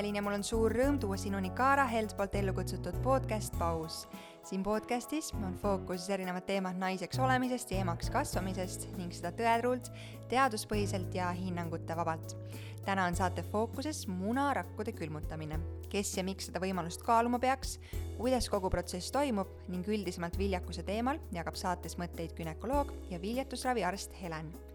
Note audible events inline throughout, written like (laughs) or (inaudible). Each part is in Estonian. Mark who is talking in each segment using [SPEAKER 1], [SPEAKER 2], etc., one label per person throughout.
[SPEAKER 1] Evelin ja mul on suur rõõm tuua sinuni Kaara Held poolt ellu kutsutud podcast Paus. siin podcastis on fookuses erinevad teemad naiseks olemisest ja emaks kasvamisest ning seda tõetruult, teaduspõhiselt ja hinnangute vabalt. täna on saate fookuses munarakkude külmutamine. kes ja miks seda võimalust kaaluma peaks, kuidas kogu protsess toimub ning üldisemalt viljakuse teemal jagab saates mõtteid gümnakoloog ja viljatusraviarst Helen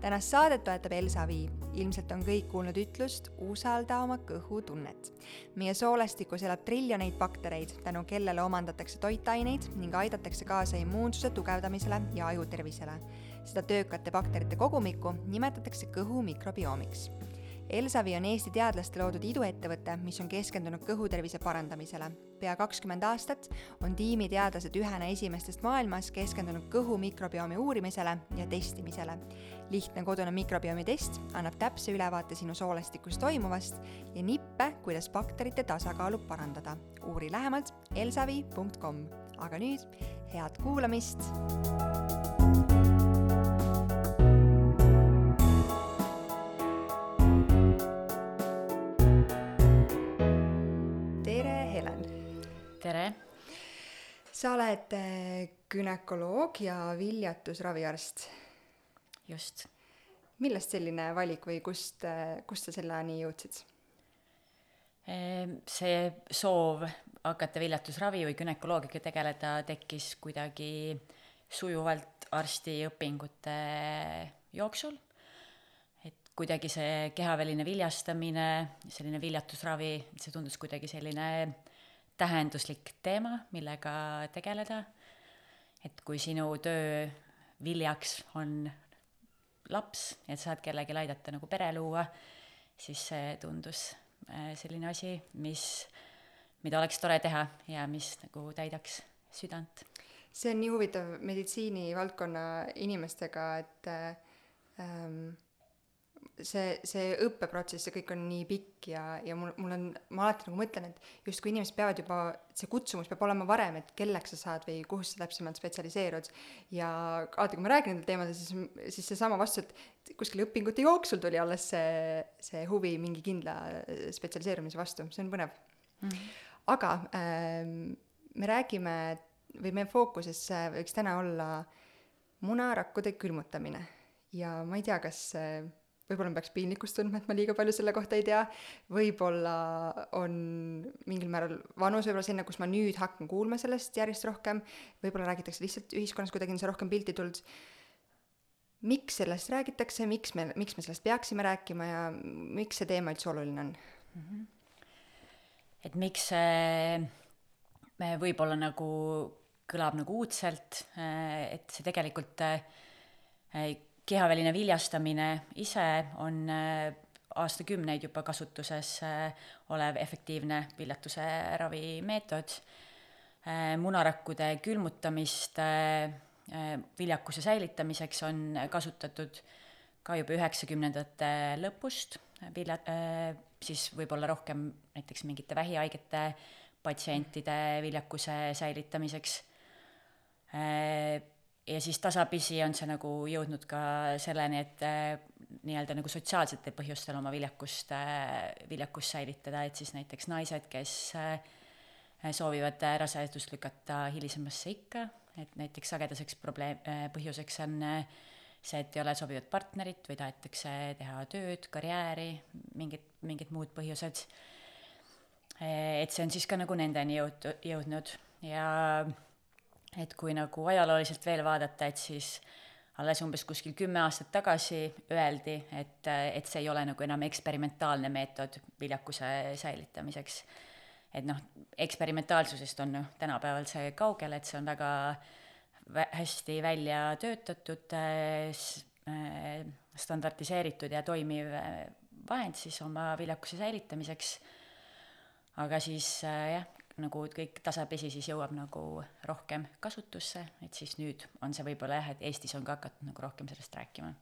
[SPEAKER 1] tänast saadet toetab Elsa Viiv. ilmselt on kõik kuulnud ütlust usalda oma kõhutunnet. meie soolestikus elab triljoneid baktereid, tänu kellele omandatakse toitaineid ning aidatakse kaasa immuunsuse tugevdamisele ja ajutervisele. seda töökate bakterite kogumikku nimetatakse kõhu mikrobiomiks Elsavi on Eesti teadlaste loodud iduettevõte, mis on keskendunud kõhutervise parandamisele. pea kakskümmend aastat on tiimi teadlased ühena esimestest maailmas keskendunud kõhu mikrobiomi uurimisele ja testimisele. Lihtne kodune mikrobioomi test annab täpse ülevaate sinu soolestikus toimuvast ja nippe, kuidas bakterite tasakaalu parandada. uuri lähemalt elsavi.com. aga nüüd head kuulamist
[SPEAKER 2] tere!
[SPEAKER 1] sa oled äh, gümnakoloog ja viljatusraviarst.
[SPEAKER 2] Just.
[SPEAKER 1] millest selline valik või kust, kust sa selleni jõudsid?
[SPEAKER 2] Ehm, see soov hakata viljatusravi või günekoloogiaga tegeleda tekkis kuidagi sujuvalt arstiõpingute jooksul. et kuidagi see kehaväline viljastamine, selline viljatusravi, see tundus kuidagi selline tähenduslik teema, millega tegeleda. et kui sinu töö viljaks on laps, et saad kellelegi aidata nagu pere luua, siis see tundus äh, selline asi, mis, mida oleks tore teha ja mis nagu täidaks südant.
[SPEAKER 1] see on nii huvitav meditsiinivaldkonna inimestega, et ähm, see, see õppeprotsess ja kõik on nii pikk ja, ja mul, mul on, ma alati nagu mõtlen, et justkui inimesed peavad juba, see kutsumus peab olema varem, et kelleks sa saad või kuhu sa täpsemalt spetsialiseerud. ja alati, kui ma räägin nendel teemadel, siis, siis seesama vastus, et kuskil õpingute jooksul tuli alles see, see huvi mingi kindla spetsialiseerumise vastu, see on põnev mm. -hmm. aga ähm, me räägime või meie fookuses võiks täna olla munarakkude külmutamine ja ma ei tea, kas äh, võib-olla ma peaks piinlikkust tundma, et ma liiga palju selle kohta ei tea, võib-olla on mingil määral vanus võib-olla sinna, kus ma nüüd hakkan kuulma sellest järjest rohkem, võib-olla räägitakse lihtsalt ühiskonnas kuidagi on see rohkem pilti tulnud, miks sellest räägitakse, miks me, miks me sellest peaksime rääkima ja miks see teema üldse oluline on mm? -hmm.
[SPEAKER 2] et miks see võib-olla nagu kõlab nagu uudselt, et see tegelikult kehaväline viljastamine ise on äh, aastakümneid juba kasutuses äh, olev efektiivne viljatuse ravimeetod. Äh, munarakkude külmutamist viljakuse säilitamiseks on kasutatud ka juba üheksakümnendate lõpust, vilja-, siis võib-olla rohkem näiteks mingite vähihaigete patsientide viljakuse säilitamiseks ja siis tasapisi on see nagu jõudnud ka selleni, et äh, nii-öelda nagu sotsiaalsetel põhjustel oma viljakust äh,, viljakust säilitada, et siis näiteks naised, kes äh, soovivad rasedust lükata hilisemasse ikka, et näiteks sagedaseks probleem põhjuseks on see, et ei ole sobivat partnerit või tahetakse teha tööd, karjääri, mingid, mingid muud põhjused. Et see on siis ka nagu nendeni jõud-, jõudnud ja et kui nagu ajalooliselt veel vaadata, et siis alles umbes kuskil kümme aastat tagasi öeldi, et, et see ei ole nagu enam eksperimentaalne meetod viljakuse säilitamiseks. et noh, eksperimentaalsusest on noh, tänapäeval see kaugel, et see on väga vä-, hästi välja töötatud äh,, standardiseeritud ja toimiv äh, vahend siis oma viljakuse säilitamiseks, aga siis äh, jah, nagu kõik tasapisi siis jõuab nagu rohkem kasutusse, et siis nüüd on see võib-olla jah, et Eestis on ka hakatud nagu rohkem sellest rääkima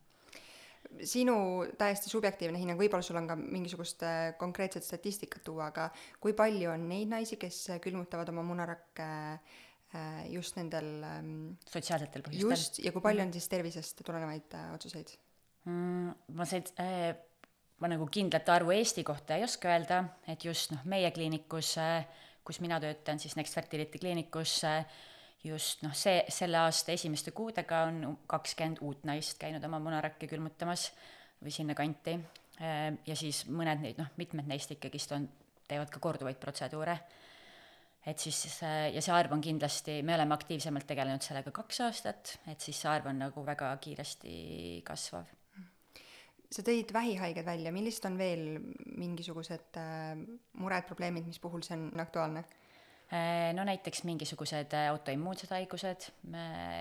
[SPEAKER 1] sinu täiesti subjektiivne hinnang, võib-olla sul on ka mingisugust äh, konkreetset statistikat tuua, aga kui palju on neid naisi, kes külmutavad oma munarakke äh, just nendel ähm,
[SPEAKER 2] sotsiaalsetel põhjustel?
[SPEAKER 1] just, ja kui palju on mhm. siis tervisest tulenevaid äh, otsuseid
[SPEAKER 2] mm,? ma sain äh,, ma nagu kindlat arvu Eesti kohta ei oska öelda, et just noh, meie kliinikus, kus mina töötan, siis Next Fertility kliinikus, just noh, see, selle aasta esimeste kuudega on kakskümmend uut naist käinud oma munarakke külmutamas või sinnakanti. ja siis mõned neid, noh, mitmed neist ikkagist on, teevad ka korduvaid protseduure. et siis, ja see arv on kindlasti, me oleme aktiivsemalt tegelenud sellega kaks aastat, et siis see arv on nagu väga kiiresti kasvav
[SPEAKER 1] sa tõid vähihaiged välja, millised on veel mingisugused äh, mured, probleemid, mis puhul see on aktuaalne?
[SPEAKER 2] Äh, no näiteks mingisugused äh, autoimmuunsed haigused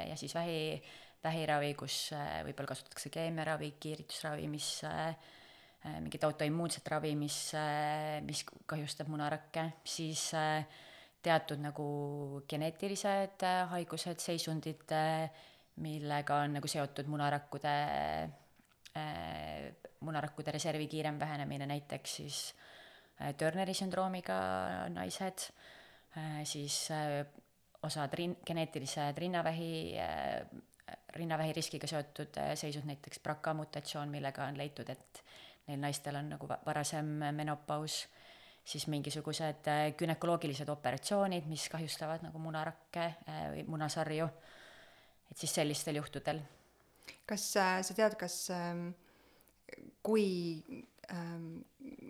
[SPEAKER 2] ja siis vähi, vähiravi, kus võib-olla kasutatakse keemiaravi, kiiritusravi, mis mingit autoimmuunset ravi, mis, mis kahjustab munarakke, siis teatud nagu geneetilised haigused, seisundid, millega on nagu seotud munarakkude, munarakkude reservi kiirem vähenemine, näiteks siis Turneri sündroomiga naised Äh, siis äh, osad rin-, geneetilised rinnavähi, äh, rinnavähi riskiga seotud seisud, näiteks BRCA mutatsioon, millega on leitud, et neil naistel on nagu varasem menopaus, siis mingisugused günekoloogilised operatsioonid, mis kahjustavad nagu munarakke või munasarju, et siis sellistel juhtudel.
[SPEAKER 1] Kas sa tead, kas ähm, kui ähm,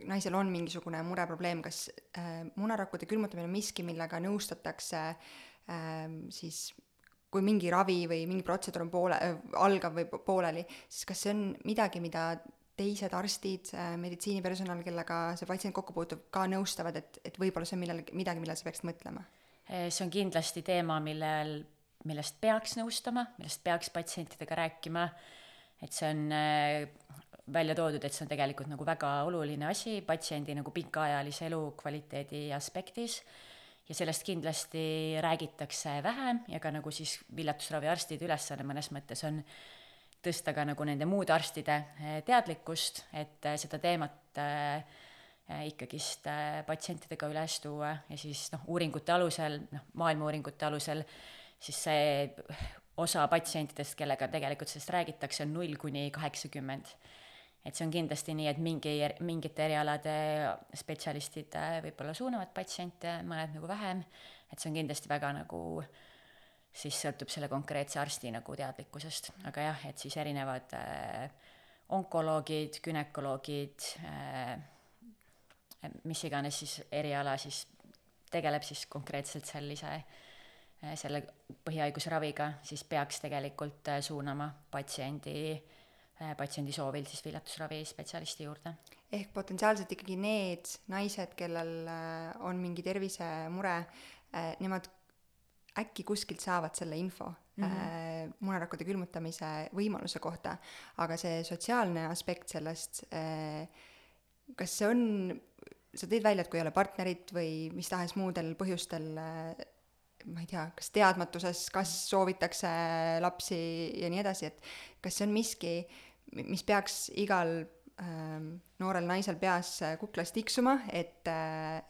[SPEAKER 1] naisel on mingisugune mureprobleem, kas äh, munarakkude külmutamine on miski, millega nõustatakse äh, siis kui mingi ravi või mingi protseduur on poole äh,, algav või pooleli, siis kas see on midagi, mida teised arstid äh,, meditsiinipersonal, kellega see patsient kokku puutub, ka nõustavad, et, et võib-olla see on millal, midagi, millele sa peaksid mõtlema?
[SPEAKER 2] Äh, see on kindlasti teema, millel, millest peaks nõustama, millest peaks patsientidega rääkima, et see on äh, välja toodud, et see on tegelikult nagu väga oluline asi patsiendi nagu pikaajalise elukvaliteedi aspektis. Ja sellest kindlasti räägitakse vähem ja ka nagu siis viljatusraviarstide ülesanne mõnes mõttes on tõsta ka nagu nende muude arstide eh, teadlikkust, et eh, seda teemat äh, ikkagist äh, patsientidega üles tuua. Ja siis noh, uuringute alusel, noh, maailma uuringute alusel, siis see osa patsientidest, kellega tegelikult sellest räägitakse, on null kuni kaheksakümmend. Et see on kindlasti nii, et mingi, mingite erialade spetsialistid äh, võib-olla suunavad patsiente, mõned nagu vähem, et see on kindlasti väga nagu siis sõltub selle konkreetse arsti nagu teadlikkusest, aga jah, et siis erinevad äh, onkoloogid, gümnakoloogid äh,, mis iganes siis eriala siis tegeleb siis konkreetselt sellise äh, selle põhihaigusraviga, siis peaks tegelikult äh, suunama patsiendi äh, Äh, patsiendi soovil siis viljatusravi spetsialisti juurde.
[SPEAKER 1] ehk potentsiaalselt ikkagi need naised, kellel äh, on mingi tervisemure, äh, nemad äkki kuskilt saavad selle info mm -hmm. munarakkude külmutamise võimaluse kohta, aga see sotsiaalne aspekt sellest, kas see on, sa tõid välja, et kui ei ole partnerit või mis tahes muudel põhjustel ma ei tea, kas teadmatuses, kas soovitakse lapsi ja nii edasi, et kas see on miski, mis peaks igal ähm, noorel naisel peas kuklas tiksuma, et äh,,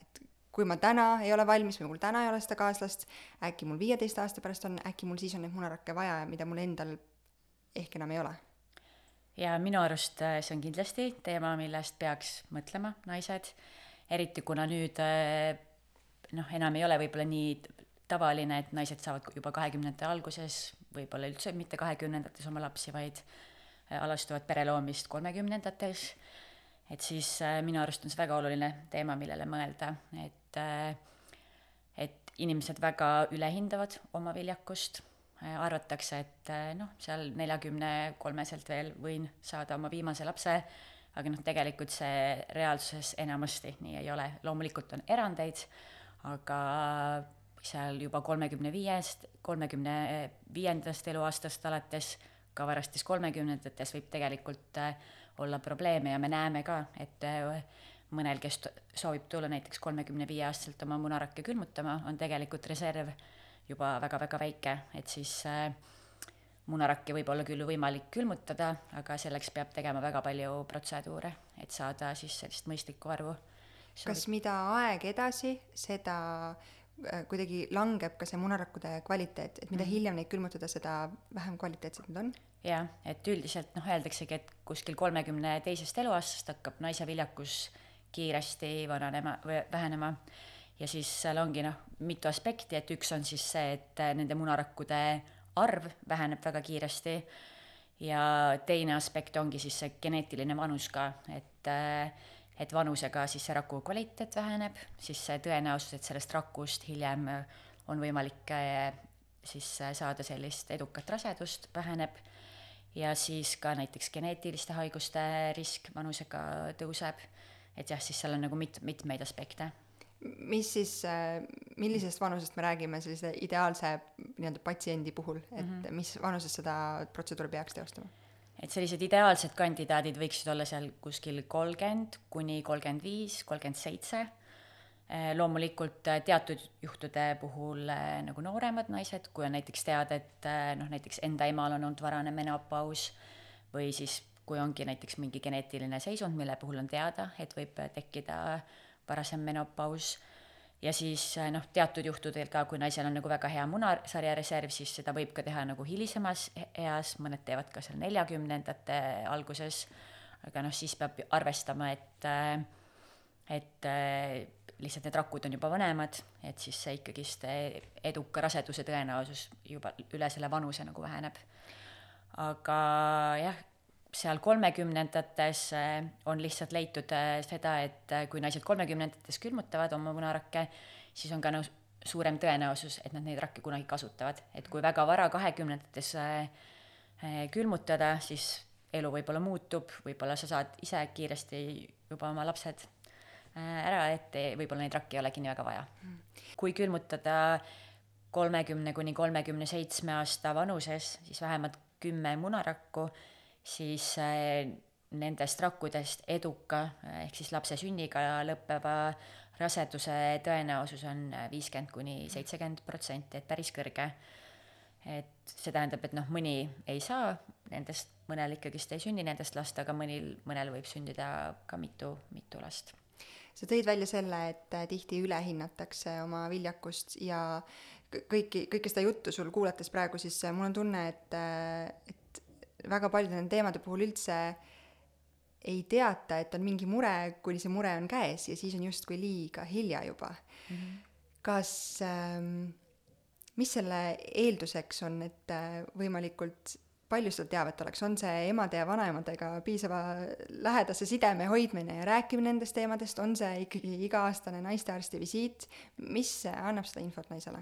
[SPEAKER 1] kui ma täna ei ole valmis või mul täna ei ole seda kaaslast, äkki mul viieteist aasta pärast on, äkki mul siis on neid munarakke vaja, mida mul endal ehk enam ei ole.
[SPEAKER 2] ja minu arust äh, see on kindlasti teema, millest peaks mõtlema naised, eriti kuna nüüd äh, noh, enam ei ole võib-olla nii tavaline, et naised saavad juba kahekümnendate alguses, võib-olla üldse mitte kahekümnendates oma lapsi, vaid äh, alustavad pere loomist kolmekümnendates, et siis äh, minu arust on see väga oluline teema, millele mõelda, et äh, et inimesed väga ülehindavad oma viljakust, arvatakse, et noh, seal neljakümne kolmeselt veel võin saada oma viimase lapse, aga noh, tegelikult see reaalsuses enamasti nii ei ole, loomulikult on erandeid, aga seal juba kolmekümne viiest, kolmekümne viiendast eluaastast alates, ka varastes kolmekümnendates võib tegelikult äh, olla probleeme ja me näeme ka, et äh, mõnel, kes soovib tulla näiteks kolmekümne viie aastaselt oma munarakke külmutama, on tegelikult reserv juba väga-väga väike, et siis äh, munarakki võib olla küll võimalik külmutada, aga selleks peab tegema väga palju protseduure, et saada siis sellist mõistlikku arvu.
[SPEAKER 1] kas mida aeg edasi, seda kuidagi langeb ka see munarakkude kvaliteet, et mida mm hiljem neid külmutada, seda vähem kvaliteetsed nad on?
[SPEAKER 2] jah, et üldiselt noh, öeldaksegi, et kuskil kolmekümne teisest eluaastast hakkab naise viljakus kiiresti vananema või vähenema. Ja siis seal ongi noh, mitu aspekti, et üks on siis see, et nende munarakkude arv väheneb väga kiiresti. Ja teine aspekt ongi siis see geneetiline vanus ka, et et vanusega siis see raku kvaliteet väheneb, siis see tõenäosus, et sellest rakust hiljem on võimalik siis saada sellist edukat rasedust, väheneb ja siis ka näiteks geneetiliste haiguste risk vanusega tõuseb, et jah, siis seal on nagu mit-, mitmeid aspekte
[SPEAKER 1] mis siis, millisest vanusest me räägime sellise ideaalse nii-öelda patsiendi puhul, et mm -hmm. mis vanuses seda protseduuri peaks teostama?
[SPEAKER 2] Et sellised ideaalsed kandidaadid võiksid olla seal kuskil kolmkümmend kuni kolmkümmend viis, kolmkümmend seitse. Äh, loomulikult äh, teatud juhtude puhul äh, nagu nooremad naised, kui on näiteks teada, et noh, näiteks enda emal on olnud varane menopaus või siis kui ongi näiteks mingi geneetiline seisund, mille puhul on teada, et võib tekkida varasem menopaus, ja siis noh, teatud juhtudel ka, kui naisel on nagu väga hea munasarja reserv, siis seda võib ka teha nagu hilisemas eas, mõned teevad ka seal neljakümnendate alguses, aga noh, siis peab arvestama, et et lihtsalt need rakud on juba vanemad, et siis see ikkagist eduka raseduse tõenäosus juba üle selle vanuse nagu väheneb. aga jah, seal kolmekümnendates eh, on lihtsalt leitud eh, seda, et eh, kui naised kolmekümnendates külmutavad oma munarakke, siis on ka nagu suurem tõenäosus, et nad neid rakke kunagi kasutavad, et kui väga vara kahekümnendates külmutada, siis elu võib-olla muutub, võib-olla sa saad ise kiiresti juba oma lapsed ära, et võib-olla neid rakke ei olegi nii väga vaja. kui külmutada kolmekümne kuni kolmekümne seitsme aasta vanuses, siis vähemalt kümme munarakku, siis äh, nendest rakkudest eduka ehk siis lapse sünniga lõppeva raseduse tõenäosus on viiskümmend kuni seitsekümmend protsenti, et päris kõrge. et see tähendab, et noh, mõni ei saa nendest, mõnel ikkagist ei sünni nendest last, aga mõnil, mõnel võib sündida ka mitu, mitu last
[SPEAKER 1] sa tõid välja selle, et tihti ülehinnatakse oma viljakust ja kõiki, kõike seda juttu sul kuulates praegu, siis mul on tunne, et, et väga paljude nende teemade puhul üldse ei teata, et on mingi mure, kuni see mure on käes ja siis on justkui liiga hilja juba mm. -hmm. kas ähm,, mis selle eelduseks on, et võimalikult palju seda teavet oleks, on see emade ja vanaemadega piisava lähedase sideme hoidmine ja rääkimine nendest teemadest, on see ikkagi iga-aastane naistearsti visiit, mis annab seda infot naisele?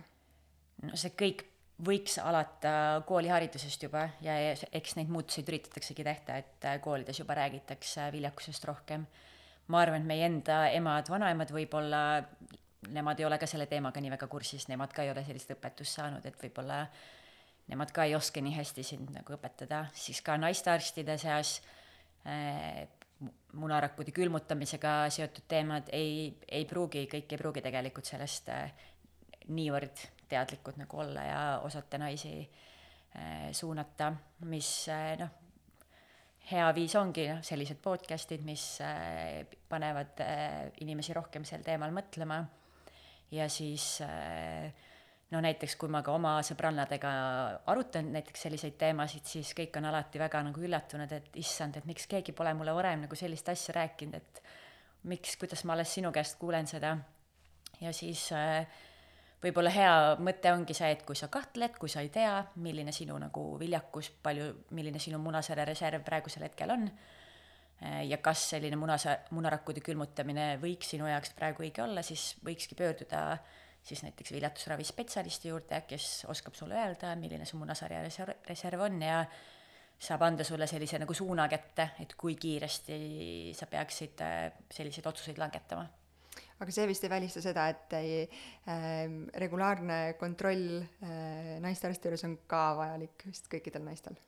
[SPEAKER 2] no see kõik võiks alata kooliharidusest juba ja eks neid muutuseid üritataksegi tehta, et koolides juba räägitakse viljakusest rohkem. ma arvan, et meie enda emad-vanaemad võib-olla, nemad ei ole ka selle teemaga nii väga kursis, nemad ka ei ole sellist õpetust saanud, et võib-olla äh, nemad ka ei oska nii hästi sind nagu õpetada, siis ka naistearstide seas äh, munarakkude külmutamisega seotud teemad ei, ei pruugi, kõik ei pruugi tegelikult sellest äh, niivõrd teadlikud nagu olla ja osata naisi äh, suunata, mis äh, noh, hea viis ongi noh, sellised podcast'id, mis äh, panevad inimesi rohkem sel teemal mõtlema ja siis no näiteks kui ma ka oma sõbrannadega arutan näiteks selliseid teemasid, siis kõik on alati väga nagu üllatunud, et issand, et miks keegi pole mulle varem nagu sellist asja rääkinud, et miks, kuidas ma alles sinu käest kuulen seda. ja siis äh, võib-olla hea mõte ongi see, et kui sa kahtled, kui sa ei tea, milline sinu nagu viljakus, palju, milline sinu munasarja reserv praegusel hetkel on äh,, ja kas selline munasa-, munarakkude külmutamine võiks sinu jaoks praegu õige olla, siis võikski pöörduda siis näiteks viljatusravispetsialisti juurde, kes oskab sulle öelda, milline su munasarja reserv, reserv on ja saab anda sulle sellise nagu suuna kätte, et kui kiiresti sa peaksid äh, selliseid otsuseid langetama.
[SPEAKER 1] Aga see vist ei välista seda, et ei, äh, regulaarne kontroll äh, naistearsti juures on ka vajalik vist kõikidel naistel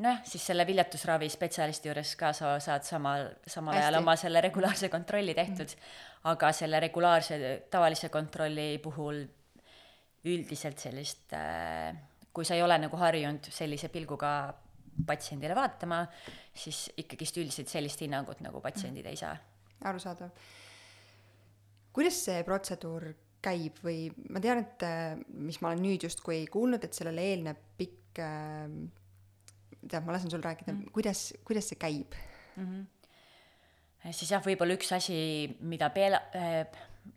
[SPEAKER 2] nojah, siis selle viljatusravi spetsialisti juures ka sa saad samal, samal ajal oma selle regulaarse kontrolli tehtud mm, -hmm. aga selle regulaarse tavalise kontrolli puhul üldiselt sellist äh,, kui sa ei ole nagu harjunud sellise pilguga patsiendile vaatama, siis ikkagist üldiselt sellist hinnangut nagu patsiendid ei saa.
[SPEAKER 1] arusaadav. Kuidas see protseduur käib või ma tean, et mis ma olen nüüd justkui kuulnud, et sellele eelneb pikk äh, tead, ma lasen sul rääkida mm., kuidas, kuidas see käib mm?
[SPEAKER 2] -hmm. siis jah, võib-olla üks asi, mida pel- äh,,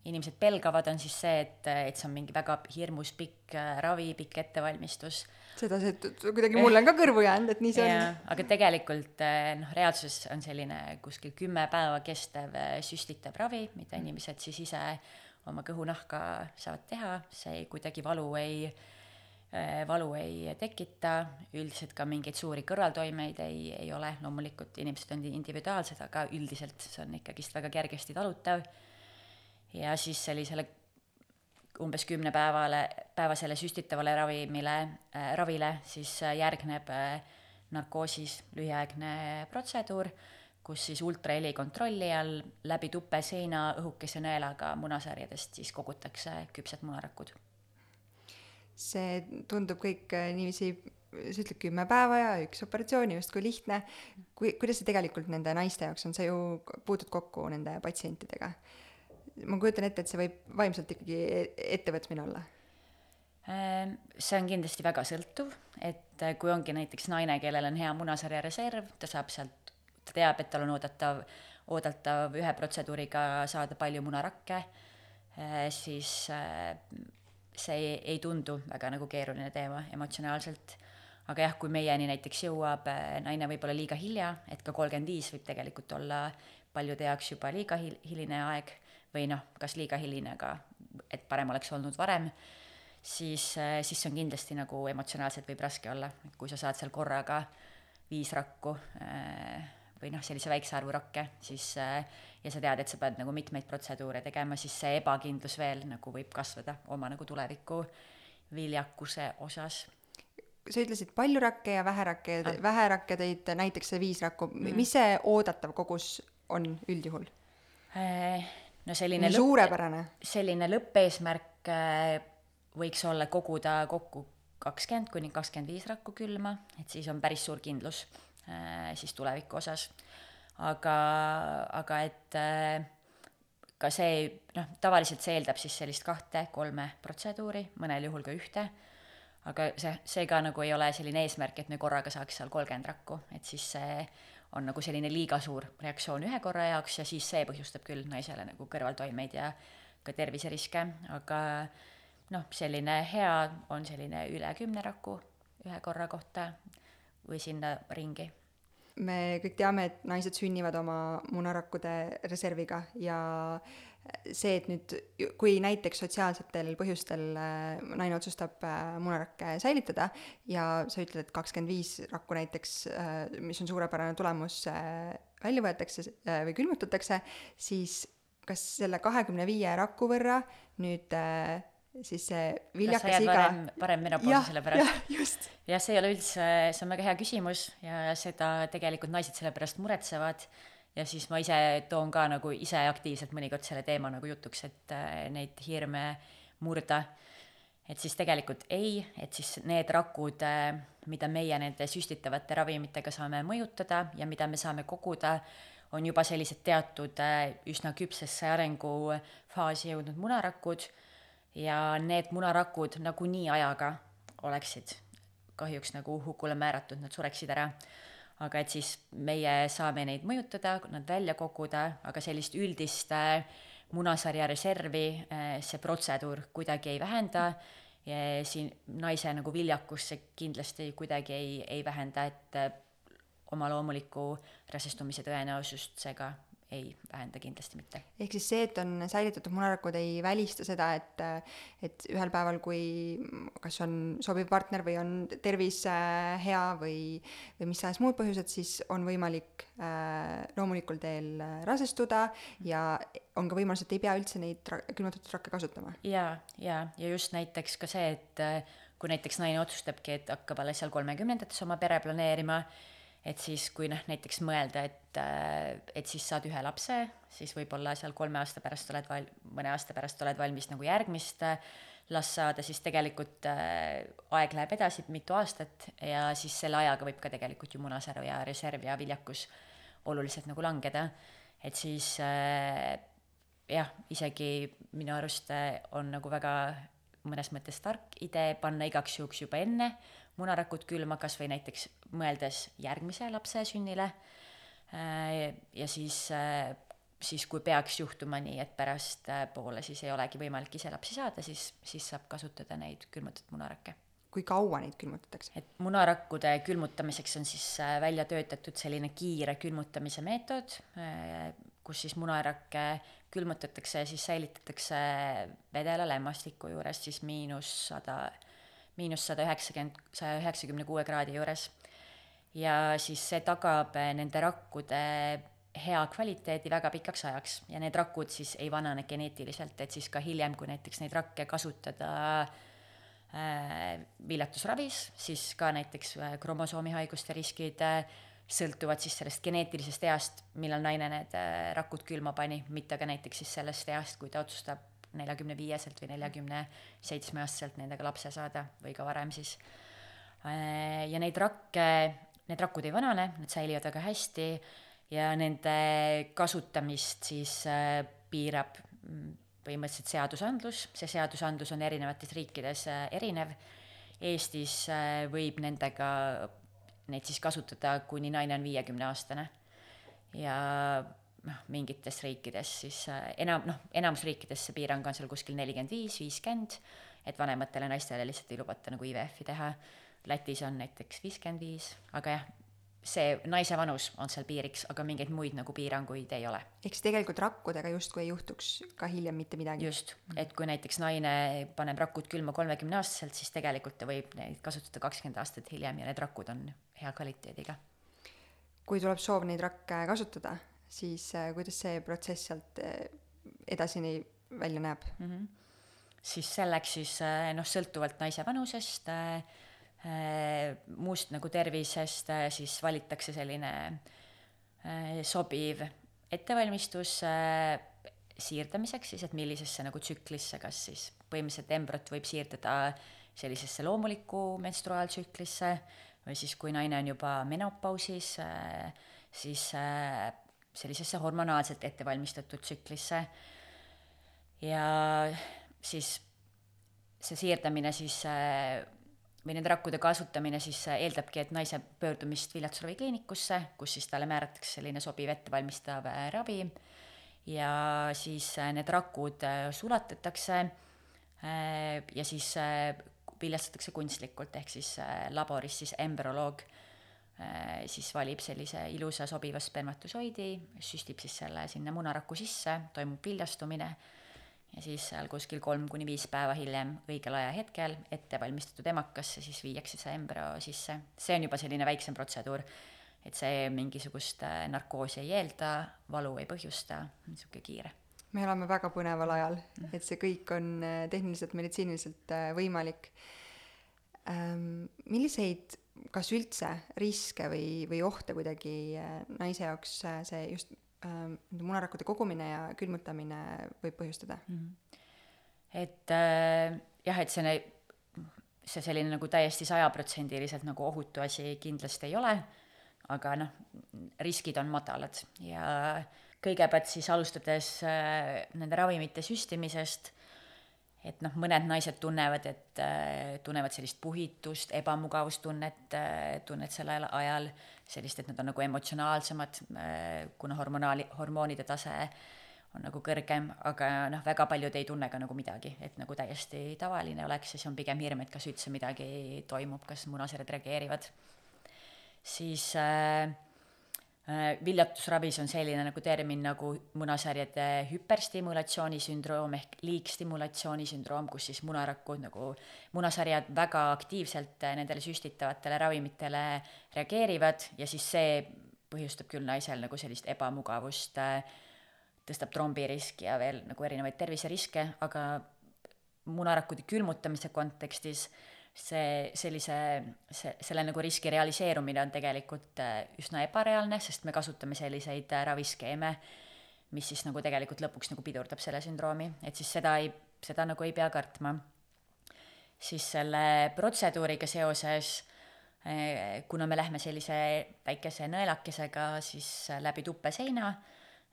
[SPEAKER 2] inimesed pelgavad, on siis see, et, et see on mingi väga hirmus pikk äh, ravi, pikk ettevalmistus.
[SPEAKER 1] seda, see kuidagi mulle on ka kõrvu jäänud, et nii see
[SPEAKER 2] ja, on. aga tegelikult äh, noh, reaalsuses on selline kuskil kümme päeva kestev äh, süstitav ravi, mida inimesed siis ise oma kõhunahka saavad teha, see kuidagi valu ei valu ei tekita, üldiselt ka mingeid suuri kõrvaltoimeid ei, ei ole, loomulikult inimesed on individuaalsed, aga üldiselt see on ikkagist väga kergesti talutav. Ja siis sellisele umbes kümne päevale, päevasele süstitavale ravimile äh,, ravile siis äh, järgneb äh, narkoosis lühiaegne protseduur, kus siis ultraheli kontrolli all läbi tupe seina õhukese nõelaga munasarjadest siis kogutakse küpsed munarakud
[SPEAKER 1] see tundub kõik äh, niiviisi, sa ütled kümme päeva ja üks operatsioon justkui lihtne. kui, kuidas see tegelikult nende naiste jaoks on, sa ju puutud kokku nende patsientidega. Ma kujutan ette, et see võib vaimselt ikkagi e-, ettevõtmine olla
[SPEAKER 2] ähm, see on kindlasti väga sõltuv, et äh, kui ongi näiteks naine, kellel on hea munasarja reserv, ta saab sealt, ta teab, et tal on oodatav, oodatav ühe protseduuriga saada palju munarakke, äh, siis see ei, ei tundu väga nagu keeruline teema emotsionaalselt. aga jah, kui meieni näiteks jõuab naine võib-olla liiga hilja, et ka kolmkümmend viis võib tegelikult olla paljude jaoks juba liiga hil-, hiline aeg või noh, kas liiga hiline, aga et parem oleks olnud varem, siis, äh, siis see on kindlasti nagu emotsionaalselt võib raske olla, et kui sa saad seal korraga viis rakku äh, või noh, sellise väikse arvu rakke, siis äh, ja sa tead, et sa pead nagu mitmeid protseduure tegema, siis see ebakindlus veel nagu võib kasvada oma nagu tuleviku viljakuse osas.
[SPEAKER 1] sa ütlesid palju rakke ja vähe rakke ah., vähe rakke tõid näiteks see viis rakku mm, -hmm. mis see oodatav kogus on üldjuhul?
[SPEAKER 2] No selline
[SPEAKER 1] lõpp, suurepärane.
[SPEAKER 2] selline lõppeesmärk äh, võiks olla koguda kokku kakskümmend kuni kakskümmend viis rakku külma, et siis on päris suur kindlus Äh, siis tuleviku osas. aga, aga et äh, ka see, noh, tavaliselt see eeldab siis sellist kahte-kolme protseduuri, mõnel juhul ka ühte, aga see, see ka nagu ei ole selline eesmärk, et me korraga saaks seal kolmkümmend rakku, et siis see on nagu selline liiga suur reaktsioon ühe korra jaoks ja siis see põhjustab küll naisele nagu kõrvaltoimeid ja ka terviseriske, aga noh, selline hea on selline üle kümne raku ühe korra kohta või sinna ringi.
[SPEAKER 1] Me kõik teame, et naised sünnivad oma munarakkude reserviga ja see, et nüüd, kui näiteks sotsiaalsetel põhjustel äh, naine otsustab äh, munarakke säilitada ja sa ütled, et kakskümmend viis rakku näiteks, äh, mis on suurepärane tulemus, välja võetakse või külmutatakse, siis kas selle kahekümne viie raku võrra nüüd siis see viljakas iga.
[SPEAKER 2] varem, varem menopausi selle pärast.
[SPEAKER 1] just.
[SPEAKER 2] jah, see ei ole üldse, see on väga hea küsimus ja seda tegelikult naised selle pärast muretsevad. ja siis ma ise toon ka nagu ise aktiivselt mõnikord selle teema nagu jutuks, et äh, neid hirme murda. et siis tegelikult ei, et siis need rakud, äh, mida meie nende süstitavate ravimitega saame mõjutada ja mida me saame koguda, on juba sellised teatud äh, üsna küpsesse arengufaasi jõudnud munarakud ja need munarakud nagunii ajaga oleksid kahjuks nagu hukule määratud, nad sureksid ära. aga et siis meie saame neid mõjutada, nad välja koguda, aga sellist üldist äh, munasarja reservi äh, see protseduur kuidagi ei vähenda ja siin naise nagu viljakust see kindlasti kuidagi ei, ei vähenda, et äh, oma loomuliku rasestumise tõenäosust see ka ei vähenda kindlasti mitte.
[SPEAKER 1] ehk siis see, et on säilitatud munarakud, ei välista seda, et, et ühel päeval, kui kas on sobiv partner või on tervis äh, hea või, või mis tahes muud põhjused, siis on võimalik äh, loomulikul teel äh, rasestuda ja on ka võimalus, et ei pea üldse neid ra-, külmutatud rakke kasutama.
[SPEAKER 2] ja, ja, ja just näiteks ka see, et äh, kui näiteks naine otsustabki, et hakkab alles seal kolmekümnendates oma pere planeerima, et siis, kui noh, näiteks mõelda, et, äh, et siis saad ühe lapse, siis võib-olla seal kolme aasta pärast oled val-, mõne aasta pärast oled valmis nagu järgmist äh, last saada, siis tegelikult äh, aeg läheb edasi mitu aastat ja siis selle ajaga võib ka tegelikult ju munasäru ja reserv ja viljakus oluliselt nagu langeda. et siis jah, isegi minu arust on nagu väga mõnes mõttes tark idee panna igaks juhuks juba enne munarakud külma, kas või näiteks mõeldes järgmise lapse sünnile ja siis, siis kui peaks juhtuma nii, et pärastpoole siis ei olegi võimalik ise lapsi saada, siis, siis saab kasutada neid külmutatud munarakke
[SPEAKER 1] kui kaua neid külmutatakse?
[SPEAKER 2] et munarakkude külmutamiseks on siis välja töötatud selline kiire külmutamise meetod, kus siis munarakke külmutatakse ja siis säilitatakse vedela lämmastiku juures siis miinus sada, miinus sada üheksakümmend, saja üheksakümne kuue kraadi juures. ja siis see tagab nende rakkude hea kvaliteedi väga pikaks ajaks ja need rakud siis ei vanane geneetiliselt, et siis ka hiljem, kui näiteks neid rakke kasutada äh, viljatusravis, siis ka näiteks äh, kromosoomihaiguste riskid äh, sõltuvad siis sellest geneetilisest east, millal naine need rakud külma pani, mitte ka näiteks siis sellest east, kui ta otsustab neljakümne viieselt või neljakümne seitsme aastaselt nendega lapse saada või ka varem siis. Äh, ja neid rakke, need rakud ei vanane, need säilivad väga hästi ja nende kasutamist siis äh, piirab mm, põhimõtteliselt seadusandlus, see seadusandlus on erinevates riikides erinev. Eestis võib nendega neid siis kasutada, kuni naine on viiekümneaastane. ja noh, mingites riikides siis äh, enam, noh, enamus riikides see piirang on seal kuskil nelikümmend viis, viiskümmend, et vanematele naistele lihtsalt ei lubata nagu IVF-i teha. Lätis on näiteks viiskümmend viis, aga jah, see naise vanus on seal piiriks, aga mingeid muid nagu piiranguid ei ole.
[SPEAKER 1] ehk siis tegelikult rakkudega justkui ei juhtuks ka hiljem mitte midagi?
[SPEAKER 2] just, et kui näiteks naine paneb rakud külma kolmekümneaastaselt, siis tegelikult ta võib neid kasutada kakskümmend aastat hiljem ja need rakud on hea kvaliteediga.
[SPEAKER 1] kui tuleb soov neid rakke kasutada, siis äh, kuidas see protsess sealt äh, edasini välja näeb mm? -hmm.
[SPEAKER 2] siis selleks siis äh, noh, sõltuvalt naise vanusest muust nagu tervisest, siis valitakse selline sobiv ettevalmistus siirdamiseks siis, et millisesse nagu tsüklisse, kas siis põhimõtteliselt embrüot võib siirdada sellisesse loomulikku menstruaaltsüklisse või siis, kui naine on juba menopausis, siis sellisesse hormonaalselt ettevalmistatud tsüklisse. ja siis see siirdamine siis või nende rakkude kasutamine siis äh, eeldabki, et naise pöördumist viljatusravikliinikusse, kus siis talle määratakse selline sobiv ettevalmistav äh, ravi ja siis äh, need rakud sulatatakse ja siis viljastatakse kunstlikult, ehk siis laboris siis embrüoloog siis valib sellise ilusa sobiva spermatosoidi, süstib siis selle sinna munaraku sisse, toimub viljastumine ja siis seal kuskil kolm kuni viis päeva hiljem õigel ajahetkel ettevalmistatud emakasse siis viiakse see embrüo sisse. see on juba selline väiksem protseduur, et see mingisugust äh, narkoosi ei eelda, valu ei põhjusta, niisugune kiire.
[SPEAKER 1] me elame väga põneval ajal, et see kõik on äh, tehniliselt, meditsiiniliselt äh, võimalik. Ähm, milliseid, kas üldse riske või, või ohte kuidagi naise jaoks see just äh, munarakkude kogumine ja külmutamine võib põhjustada mm. -hmm.
[SPEAKER 2] et äh, jah, et see, see selline nagu täiesti sajaprotsendiliselt nagu ohutu asi kindlasti ei ole, aga noh, riskid on madalad ja kõigepealt siis alustades äh, nende ravimite süstimisest et noh, mõned naised tunnevad, et äh, tunnevad sellist puhitust, ebamugavustunnet äh,, tunnet sellel ajal, sellist, et nad on nagu emotsionaalsemad äh,, kuna hormonaali, hormoonide tase on nagu kõrgem, aga noh, väga paljud ei tunne ka nagu midagi, et nagu täiesti tavaline oleks ja siis on pigem hirm, et kas üldse midagi toimub, kas munasäred reageerivad. siis Äh, viljatusravis on selline nagu termin nagu munasarjade hüperstimulatsioonisündroom ehk liigstimulatsiooni kus siis munarakud nagu, munasarjad väga aktiivselt äh, nendele süstitavatele ravimitele reageerivad ja siis see põhjustab küll naisel nagu sellist ebamugavust, äh, tõstab trombiriski ja veel nagu erinevaid terviseriske, aga munarakude külmutamise kontekstis äh, see sellise, see, selle nagu riski realiseerumine on tegelikult äh, üsna ebareaalne, sest me kasutame selliseid äh, raviskeeme, mis siis nagu tegelikult lõpuks nagu pidurdab selle sündroomi, et siis seda ei, seda nagu ei pea kartma. siis selle protseduuriga seoses, äh, kuna me lähme sellise väikese nõelakesega siis läbi tuppe-seina,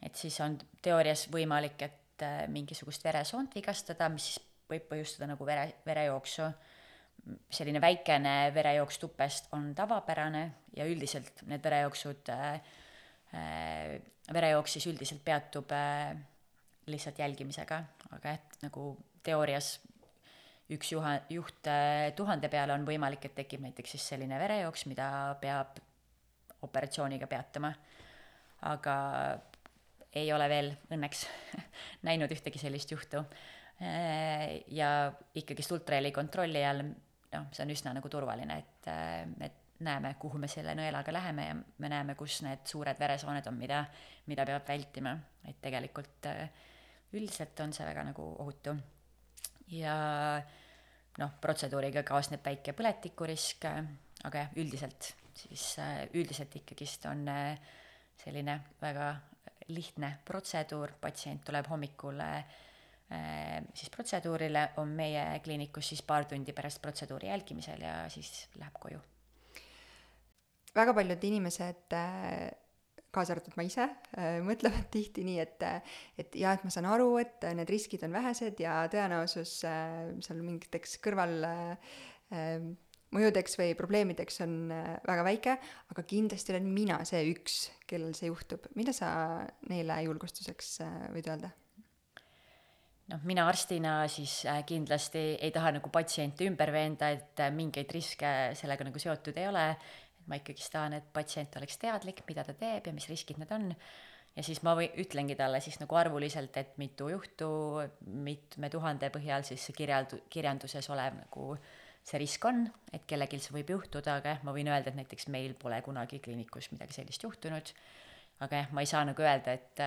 [SPEAKER 2] et siis on teoorias võimalik, et mingisugust veresoont vigastada, mis siis võib põhjustada nagu vere, verejooksu selline väikene verejooks tupest on tavapärane ja üldiselt need verejooksud äh,, äh, verejooks siis üldiselt peatub äh, lihtsalt jälgimisega, aga et nagu teoorias üks juha, juht äh, tuhande peale on võimalik, et tekib näiteks siis selline verejooks, mida peab operatsiooniga peatama. aga ei ole veel õnneks (laughs) näinud ühtegi sellist juhtu. Äh, ja ikkagist ultraheli kontrolli all, noh, see on üsna nagu turvaline, et, äh, et näeme, kuhu me selle nõelaga läheme ja me näeme, kus need suured veresooned on, mida, mida peab vältima, et tegelikult üldiselt on see väga nagu ohutu. ja noh, protseduuriga kaasneb väike põletikurisk, aga jah, üldiselt siis üldiselt ikkagist on selline väga lihtne protseduur, patsient tuleb hommikul siis protseduurile, on meie kliinikus siis paar tundi pärast protseduuri jälgimisel ja siis läheb koju.
[SPEAKER 1] väga paljud inimesed kaasa arvatud ma ise, mõtlevad tihti nii, et, et jah, et ma saan aru, et need riskid on vähesed ja tõenäosus seal mingiteks kõrval mõjudeks või probleemideks on väga väike, aga kindlasti olen mina see üks, kellel see juhtub. mida sa neile julgustuseks võid öelda?
[SPEAKER 2] Noh, mina arstina siis kindlasti ei taha nagu patsiente ümber veenda, et mingeid riske sellega nagu seotud ei ole ma ikkagist tahan, et patsient oleks teadlik, mida ta teeb ja mis riskid need on. ja siis ma või ütlengi talle siis nagu arvuliselt, et mitu juhtu, mitme tuhande põhjal siis see kirjald-, kirjanduses olev nagu see risk on, et kellelgi see võib juhtuda, aga jah, ma võin öelda, et näiteks meil pole kunagi kliinikus midagi sellist juhtunud. aga jah, ma ei saa nagu öelda, et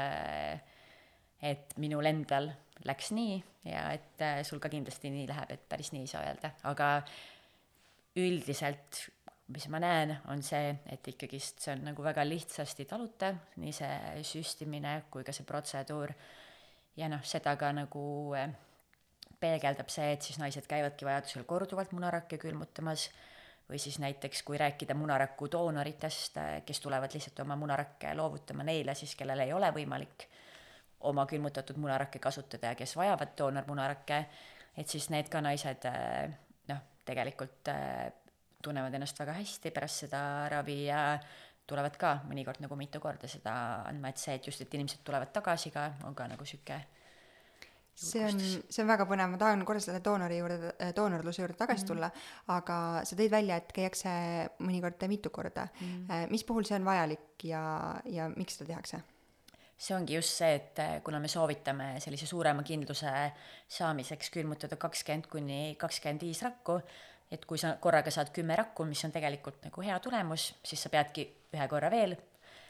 [SPEAKER 2] et minul endal läks nii ja et sul ka kindlasti nii läheb, et päris nii ei saa öelda, aga üldiselt mis ma näen, on see, et ikkagist see on nagu väga lihtsasti talutav, nii see süstimine kui ka see protseduur. ja noh, seda ka nagu eh, peegeldab see, et siis naised käivadki vajadusel korduvalt munarakke külmutamas või siis näiteks, kui rääkida munaraku doonoritest, eh, kes tulevad lihtsalt oma munarakke loovutama neile siis, kellel ei ole võimalik oma külmutatud munarakke kasutada ja kes vajavad doonormunarakke, et siis need ka naised eh, noh, tegelikult tunnevad ennast väga hästi pärast seda ravi ja tulevad ka mõnikord nagu mitu korda seda andma, et see, et just, et inimesed tulevad tagasi ka, on ka nagu sihuke
[SPEAKER 1] see on, see on väga põnev, ma tahan korra selle doonori juurde, doonorluse juurde tagasi mm -hmm. tulla, aga sa tõid välja, et käiakse mõnikord mitu korda mm. -hmm. mis puhul see on vajalik ja, ja miks seda tehakse?
[SPEAKER 2] See ongi just see, et kuna me soovitame sellise suurema kindluse saamiseks külmutada kakskümmend kuni kakskümmend viis rakku, et kui sa korraga saad kümme rakku, mis on tegelikult nagu hea tulemus, siis sa peadki ühe korra veel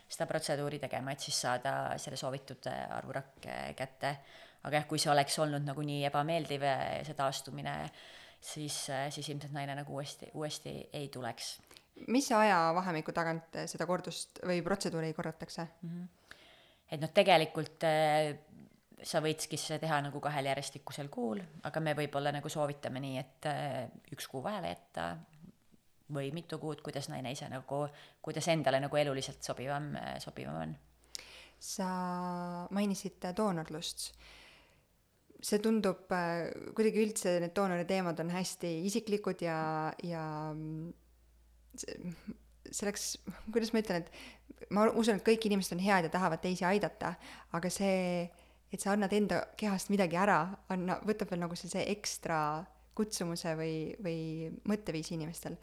[SPEAKER 2] seda protseduuri tegema, et siis saada selle soovitud arvu rakke kätte. aga jah, kui see oleks olnud nagu nii ebameeldiv, see taastumine, siis, siis ilmselt naine nagu uuesti, uuesti ei tuleks.
[SPEAKER 1] mis ajavahemiku tagant seda kordust või protseduuri korratakse mm? -hmm.
[SPEAKER 2] Et noh, tegelikult sa võikski seda teha nagu kahel järjestikusel kuul, aga me võib-olla nagu soovitame nii, et äh, üks kuu vahele jätta või mitu kuud, kuidas naine ise nagu, kuidas endale nagu eluliselt sobivam, äh, sobivam on.
[SPEAKER 1] sa mainisid doonorlust. see tundub äh, kuidagi üldse, need doonori teemad on hästi isiklikud ja, ja selleks, kuidas ma ütlen, et ma usun, et kõik inimesed on head ja tahavad teisi aidata, aga see et sa annad enda kehast midagi ära, anna, võtab veel nagu sellise ekstra kutsumuse või, või mõtteviisi inimestel.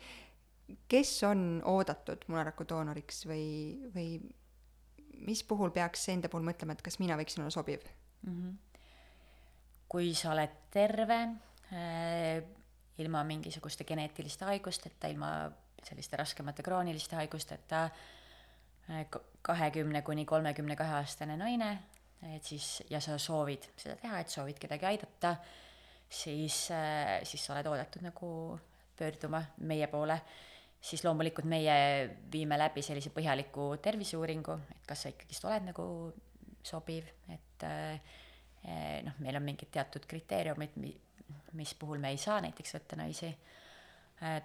[SPEAKER 1] kes on oodatud munaraku doonoriks või, või mis puhul peaks enda puhul mõtlema, et kas mina võiksin olla sobiv mm? -hmm.
[SPEAKER 2] kui sa oled terve äh,, ilma mingisuguste geneetiliste haigusteta, ilma selliste raskemate krooniliste haigusteta, äh, kahekümne kuni kolmekümne kahe aastane naine et siis, ja sa soovid seda teha, et soovid kedagi aidata, siis, äh, siis sa oled oodatud nagu pöörduma meie poole, siis loomulikult meie viime läbi sellise põhjaliku terviseuuringu, et kas sa ikkagist oled nagu sobiv, et eh, noh, meil on mingid teatud kriteeriumid, mis puhul me ei saa näiteks võtta naisi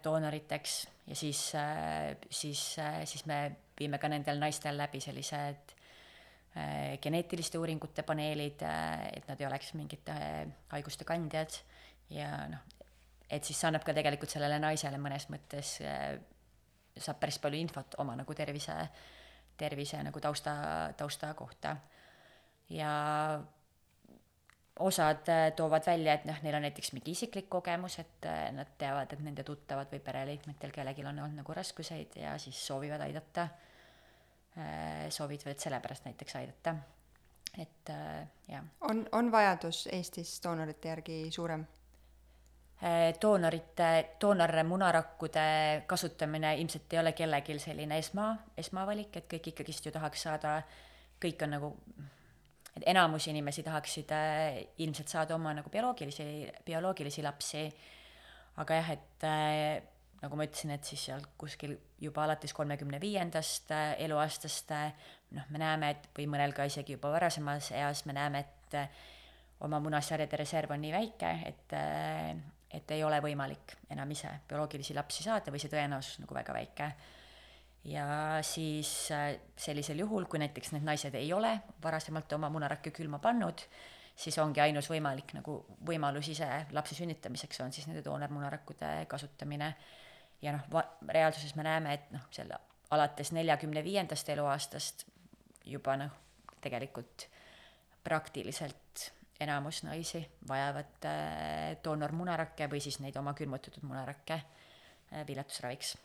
[SPEAKER 2] doonoriteks ja siis, siis, siis me viime ka nendel naistel läbi sellised Äh, geneetiliste uuringute paneelid, äh, et nad ei oleks mingite äh, haiguste kandjad ja noh, et siis see annab ka tegelikult sellele naisele mõnes mõttes äh, saab päris palju infot oma nagu tervise, tervise nagu tausta, tausta kohta. ja osad äh, toovad välja, et noh, neil on näiteks mingi isiklik kogemus, et äh, nad teavad, et nende tuttavad või pereliikmetel kellelgi on olnud nagu raskuseid ja siis soovivad aidata. soovivad sellepärast näiteks aidata, et jah.
[SPEAKER 1] on, on vajadus Eestis doonorite järgi suurem?
[SPEAKER 2] Doonorite, doonormunarakkude kasutamine ilmselt ei ole kellelgi selline esma, esmavalik, et kõik ikkagist ju tahaks saada, kõik on nagu, et enamus inimesi tahaksid äh, ilmselt saada oma nagu bioloogilisi, bioloogilisi lapsi, aga jah, et äh, nagu ma ütlesin, et siis seal kuskil juba alates kolmekümne viiendast äh, eluaastast noh, me näeme, et või mõnel ka isegi juba varasemas eas me näeme, et oma munasarjade reserv on nii väike, et et ei ole võimalik enam ise bioloogilisi lapsi saada või see tõenäosus nagu väga väike. Ja siis äh, sellisel juhul, kui näiteks need naised ei ole varasemalt oma munarakke külma pannud, siis ongi ainus võimalik nagu võimalus ise lapse sünnitamiseks on siis nende doonormunarakkude kasutamine. ja noh, reaalsuses me näeme, et noh, selle alates neljakümne viiendast eluaastast juba noh, tegelikult praktiliselt enamus naisi vajavad äh, doonormunarakke või siis neid oma külmutatud munarakke äh, viljatusraviks.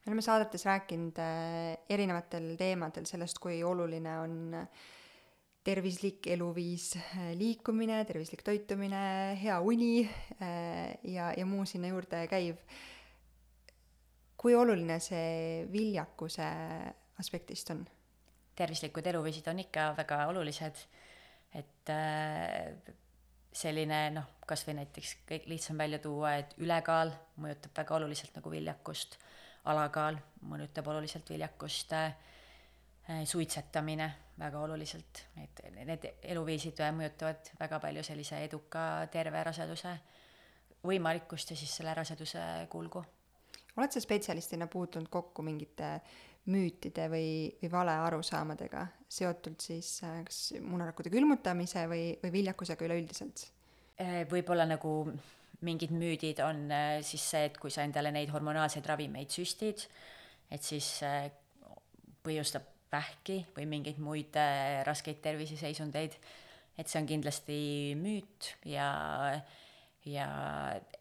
[SPEAKER 1] Me oleme saadetes rääkinud äh, erinevatel teemadel sellest, kui oluline on tervislik eluviis, liikumine, tervislik toitumine, hea uni ja, ja muu sinna juurde käiv. kui oluline see viljakuse aspektist on?
[SPEAKER 2] tervislikud eluviisid on ikka väga olulised et äh, selline noh, kas või näiteks kõik lihtsam välja tuua, et ülekaal mõjutab väga oluliselt nagu viljakust, alakaal mõjutab oluliselt viljakust äh,, suitsetamine väga oluliselt, et need eluviisid mõjutavad väga palju sellise eduka terve raseduse võimalikkust ja siis selle raseduse kulgu.
[SPEAKER 1] oled sa spetsialistina puutunud kokku mingite müütide või, või valearusaamadega seotult siis äh, kas munarakkude külmutamise või, või viljakusega üleüldiselt?
[SPEAKER 2] Äh, võib-olla nagu mingid müüdid on äh, siis see, et kui sa endale neid hormonaalseid ravimeid süstid, et siis põhjustab vähki või mingeid muid raskeid terviseseisundeid, et see on kindlasti müüt ja ja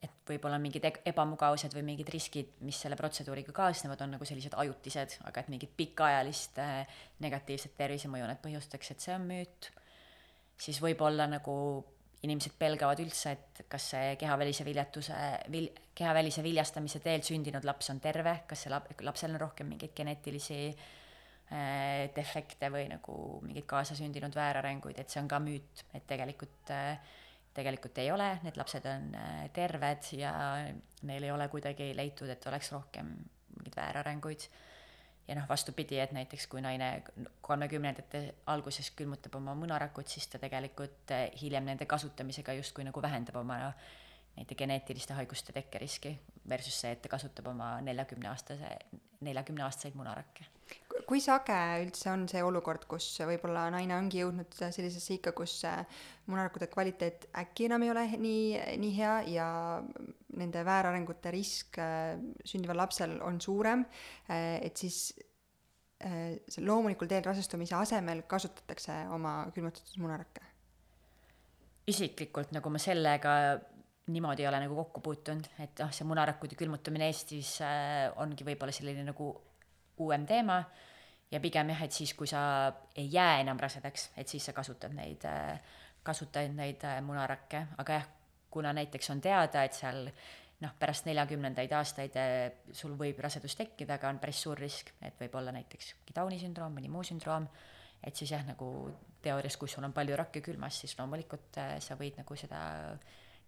[SPEAKER 2] et võib-olla mingid ebamugavused või mingid riskid, mis selle protseduuriga kaasnevad, on nagu sellised ajutised, aga et mingit pikaajalist äh, negatiivset tervisemõju need põhjustaks, et see on müüt. siis võib-olla nagu inimesed pelgavad üldse, et kas see kehavälise viljatuse, vil-, kehavälise viljastamise teel sündinud laps on terve, kas see lap-, lapsel on rohkem mingeid geneetilisi äh, defekte või nagu mingeid kaasasündinud väärarenguid, et see on ka müüt, et tegelikult äh, tegelikult ei ole, need lapsed on äh, terved ja neil ei ole kuidagi leitud, et oleks rohkem mingeid väärarenguid. Ja noh, vastupidi, et näiteks kui naine kolmekümnendate alguses külmutab oma munarakut, siis ta tegelikult äh, hiljem nende kasutamisega justkui nagu vähendab oma nende geneetiliste haiguste tekkeriski versus see, et ta kasutab oma neljakümne aastase, neljakümne aastaseid munarakke
[SPEAKER 1] kui sage üldse on see olukord, kus võib-olla naine ongi jõudnud sellisesse ikka, kus munarakkude kvaliteet äkki enam ei ole nii, nii hea ja nende väärarengute risk äh, sündival lapsel on suurem, äh, et siis äh, loomulikul teel rasestumise asemel kasutatakse oma külmutatud munarakke?
[SPEAKER 2] isiklikult nagu ma sellega niimoodi ei ole nagu kokku puutunud, et noh, see munarakkude külmutamine Eestis ongi võib-olla selline nagu uuem teema. Ja pigem jah, et siis, kui sa ei jää enam rasedaks, et siis sa kasutad neid, kasutad neid äh, munarakke, aga jah, kuna näiteks on teada, et seal noh, pärast neljakümnendaid aastaid äh, sul võib rasedus tekkida, aga on päris suur risk, et võib olla näiteks Downi sündroom, mõni muu sündroom, et siis jah, nagu teoorias, kui sul on palju rakke külmas, siis loomulikult äh, sa võid nagu seda,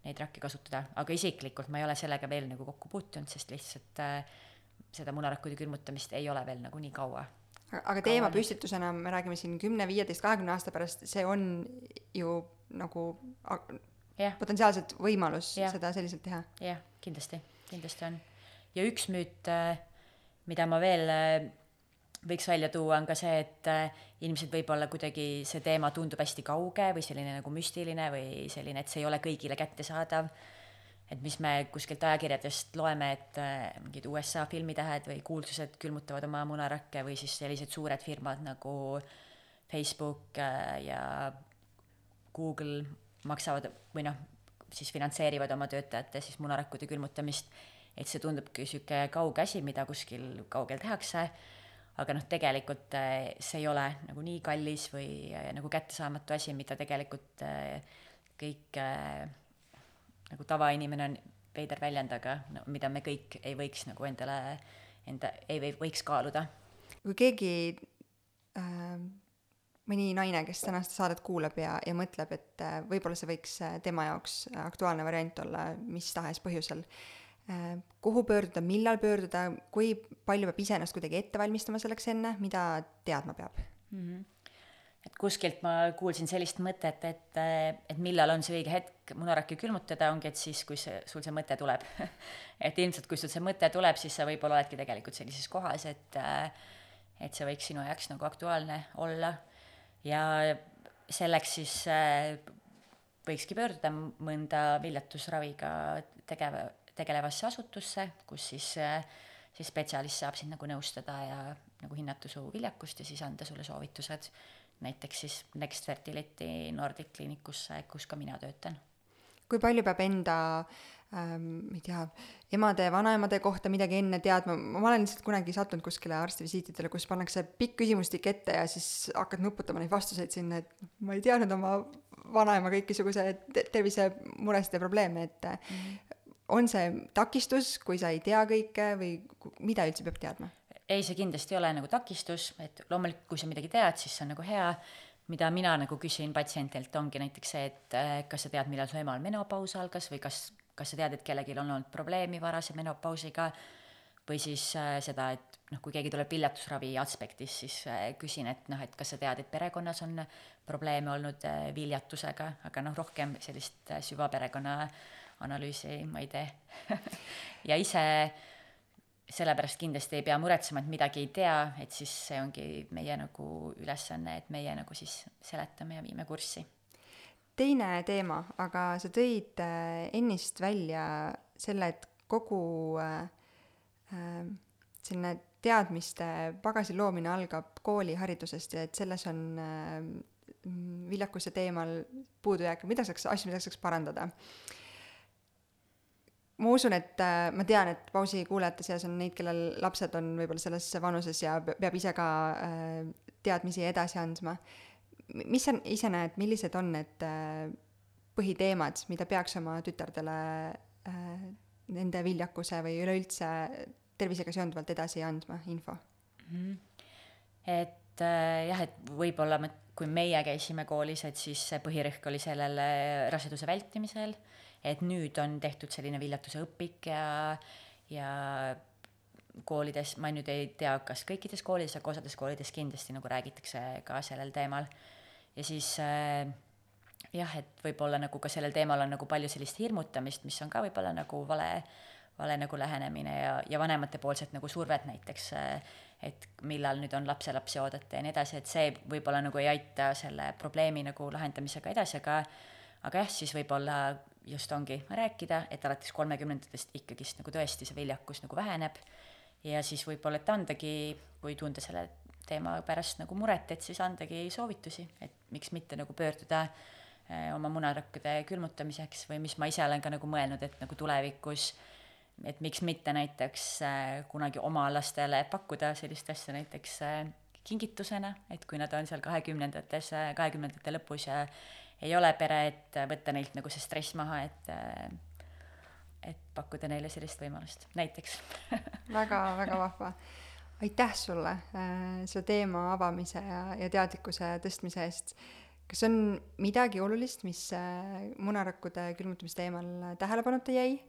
[SPEAKER 2] neid rakke kasutada, aga isiklikult ma ei ole sellega veel nagu kokku puutunud, sest lihtsalt äh, seda munarakkude külmutamist ei ole veel nagu nii kaua.
[SPEAKER 1] aga teemapüstitusena me räägime siin kümne, viieteist, kahekümne aasta pärast, see on ju nagu
[SPEAKER 2] yeah.
[SPEAKER 1] potentsiaalselt võimalus yeah. seda selliselt teha.
[SPEAKER 2] jah yeah,, kindlasti, kindlasti on. ja üks müüt, äh, mida ma veel äh, võiks välja tuua, on ka see, et äh, inimesed võib-olla kuidagi see teema tundub hästi kauge või selline nagu müstiline või selline, et see ei ole kõigile kättesaadav et mis me kuskilt ajakirjadest loeme, et äh, mingid USA filmitähed või kuulsused külmutavad oma munarakke või siis sellised suured firmad nagu Facebook äh, ja Google maksavad või noh, siis finantseerivad oma töötajate siis munarakkude külmutamist, et see tundubki niisugune kauge asi, mida kuskil kaugel tehakse, aga noh, tegelikult äh, see ei ole nagu nii kallis või nagu kättesaamatu asi, mida tegelikult kõik nagu tavainimene on veider väljend, aga no mida me kõik ei võiks nagu endale, enda, ei või, võiks kaaluda.
[SPEAKER 1] kui keegi äh, mõni naine, kes tänast saadet kuulab ja, ja mõtleb, et äh, võib-olla see võiks äh, tema jaoks aktuaalne variant olla mis tahes põhjusel äh,, kuhu pöörduda, millal pöörduda, kui palju peab ise ennast kuidagi ette valmistama selleks enne, mida teadma peab mm? -hmm
[SPEAKER 2] et kuskilt ma kuulsin sellist mõtet, et, et millal on see õige hetk munarakki külmutada, ongi, et siis, kui see, sul see mõte tuleb (laughs) et ilmselt, kui sul see mõte tuleb, siis sa võib-olla oledki tegelikult sellises kohas, et et see võiks sinu jaoks nagu aktuaalne olla. ja selleks siis võikski pöörduda mõnda viljatusraviga tegeva, tegelevasse asutusse, kus siis, siis spetsialist saab sind nagu nõustada ja nagu hinnata su viljakust ja siis anda sulle soovitused näiteks siis Next Fertility Nordic kliinikusse, kus ka mina töötan.
[SPEAKER 1] kui palju peab enda ähm, ma ei tea, emade ja vanaemade kohta midagi enne teadma, ma olen lihtsalt kunagi sattunud kuskile arstivisiitidele, kus pannakse pikk küsimustik ette ja siis hakkad nuputama neid vastuseid sinna, et ma ei teadnud oma vanaema kõikisuguse tervisemuresid ja probleeme, et mm -hmm. on see takistus, kui sa ei tea kõike või mida üldse peab teadma?
[SPEAKER 2] Ei, see kindlasti ei ole nagu takistus, et loomulikult, kui sa midagi tead, siis see on nagu hea, mida mina nagu küsin patsientilt, ongi näiteks see, et äh, kas sa tead, millal su emal menopaus algas või kas, kas sa tead, et kellelgi on olnud probleemi varase menopausiga, või siis äh, seda, et noh, kui keegi tuleb viljatusravi aspektis, siis äh, küsin, et noh, et kas sa tead, et perekonnas on probleeme olnud äh, viljatusega, aga noh, rohkem sellist süvaperekonna analüüsi ma ei tee. (laughs) Ja ise sellepärast kindlasti ei pea muretsema, et midagi ei tea, et siis see ongi meie nagu ülesanne, et meie nagu siis seletame ja viime kurssi.
[SPEAKER 1] teine teema, aga sa tõid äh, ennist välja selle, et kogu äh, äh, selline teadmiste pagasi loomine algab kooliharidusest ja et selles on äh, viljakuse teemal puudujääke, mida saaks, asju, mida saaks parandada äh, ma usun, et äh, ma tean, et pausi kuulajate seas on neid, kellel lapsed on võib-olla selles vanuses ja peab ise ka äh, teadmisi edasi andma. mis sa ise näed, millised on need äh, põhiteemad, mida peaks oma tütardele nende viljakuse või üleüldse tervisega seonduvalt edasi andma, info mm? -hmm.
[SPEAKER 2] et jah, et võib-olla me, kui meie käisime koolis, et siis põhirõhk oli sellele raseduse vältimisel et nüüd on tehtud selline viljatuse õpik ja, ja koolides, ma nüüd ei tea, kas kõikides koolides, aga osades koolides kindlasti nagu räägitakse ka sellel teemal. ja siis äh, jah, et võib-olla nagu ka sellel teemal on nagu palju sellist hirmutamist, mis on ka võib-olla nagu vale, vale nagu lähenemine ja, ja vanematepoolset nagu survet näiteks, äh, et millal nüüd on lapselapsi oodata ja nii edasi, et see võib-olla nagu ei aita selle probleemi nagu lahendamisega edasi, aga aga jah, siis võib-olla just ongi rääkida, et alates kolmekümnendatest ikkagist nagu tõesti see viljakus nagu väheneb. Ja siis võib-olla, et andagi, kui tunda selle teema pärast nagu muret, et siis andagi soovitusi, et miks mitte nagu pöörduda äh, oma munarakkude külmutamiseks või mis ma ise olen ka nagu mõelnud, et nagu tulevikus et miks mitte näiteks äh, kunagi oma lastele pakkuda sellist asja näiteks äh, kingitusena, et kui nad on seal kahekümnendates, kahekümnendate lõpus ja ei ole pere, et võtta neilt nagu see stress maha, et et pakkuda neile sellist võimalust, näiteks (laughs)
[SPEAKER 1] väga, väga vahva. aitäh sulle äh, selle teema avamise ja, ja teadlikkuse tõstmise eest. kas on midagi olulist, mis äh, munarakkude külmutamise teemal tähelepanuta jäi,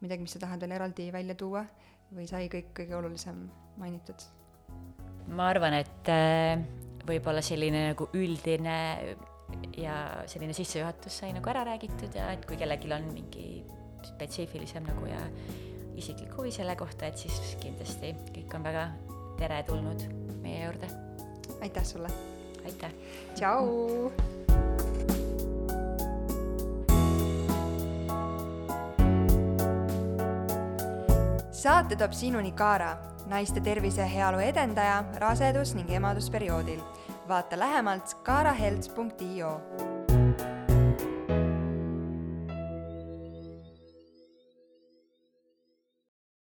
[SPEAKER 1] midagi, mis sa tahad veel eraldi välja tuua või sai kõik kõige olulisem mainitud?
[SPEAKER 2] ma arvan, et äh, võib-olla selline nagu üldine ja selline sissejuhatus sai nagu ära räägitud ja et kui kellelgi on mingi spetsiifilisem nagu ja isiklik huvi selle kohta, et siis kindlasti kõik on väga teretulnud meie juurde.
[SPEAKER 1] aitäh sulle!
[SPEAKER 2] aitäh!
[SPEAKER 1] tšau! saate toob sinuni Kaara, naiste tervise ja heaolu edendaja rasedus- ning emadusperioodil. Vaata lähemalt kaarahealth.io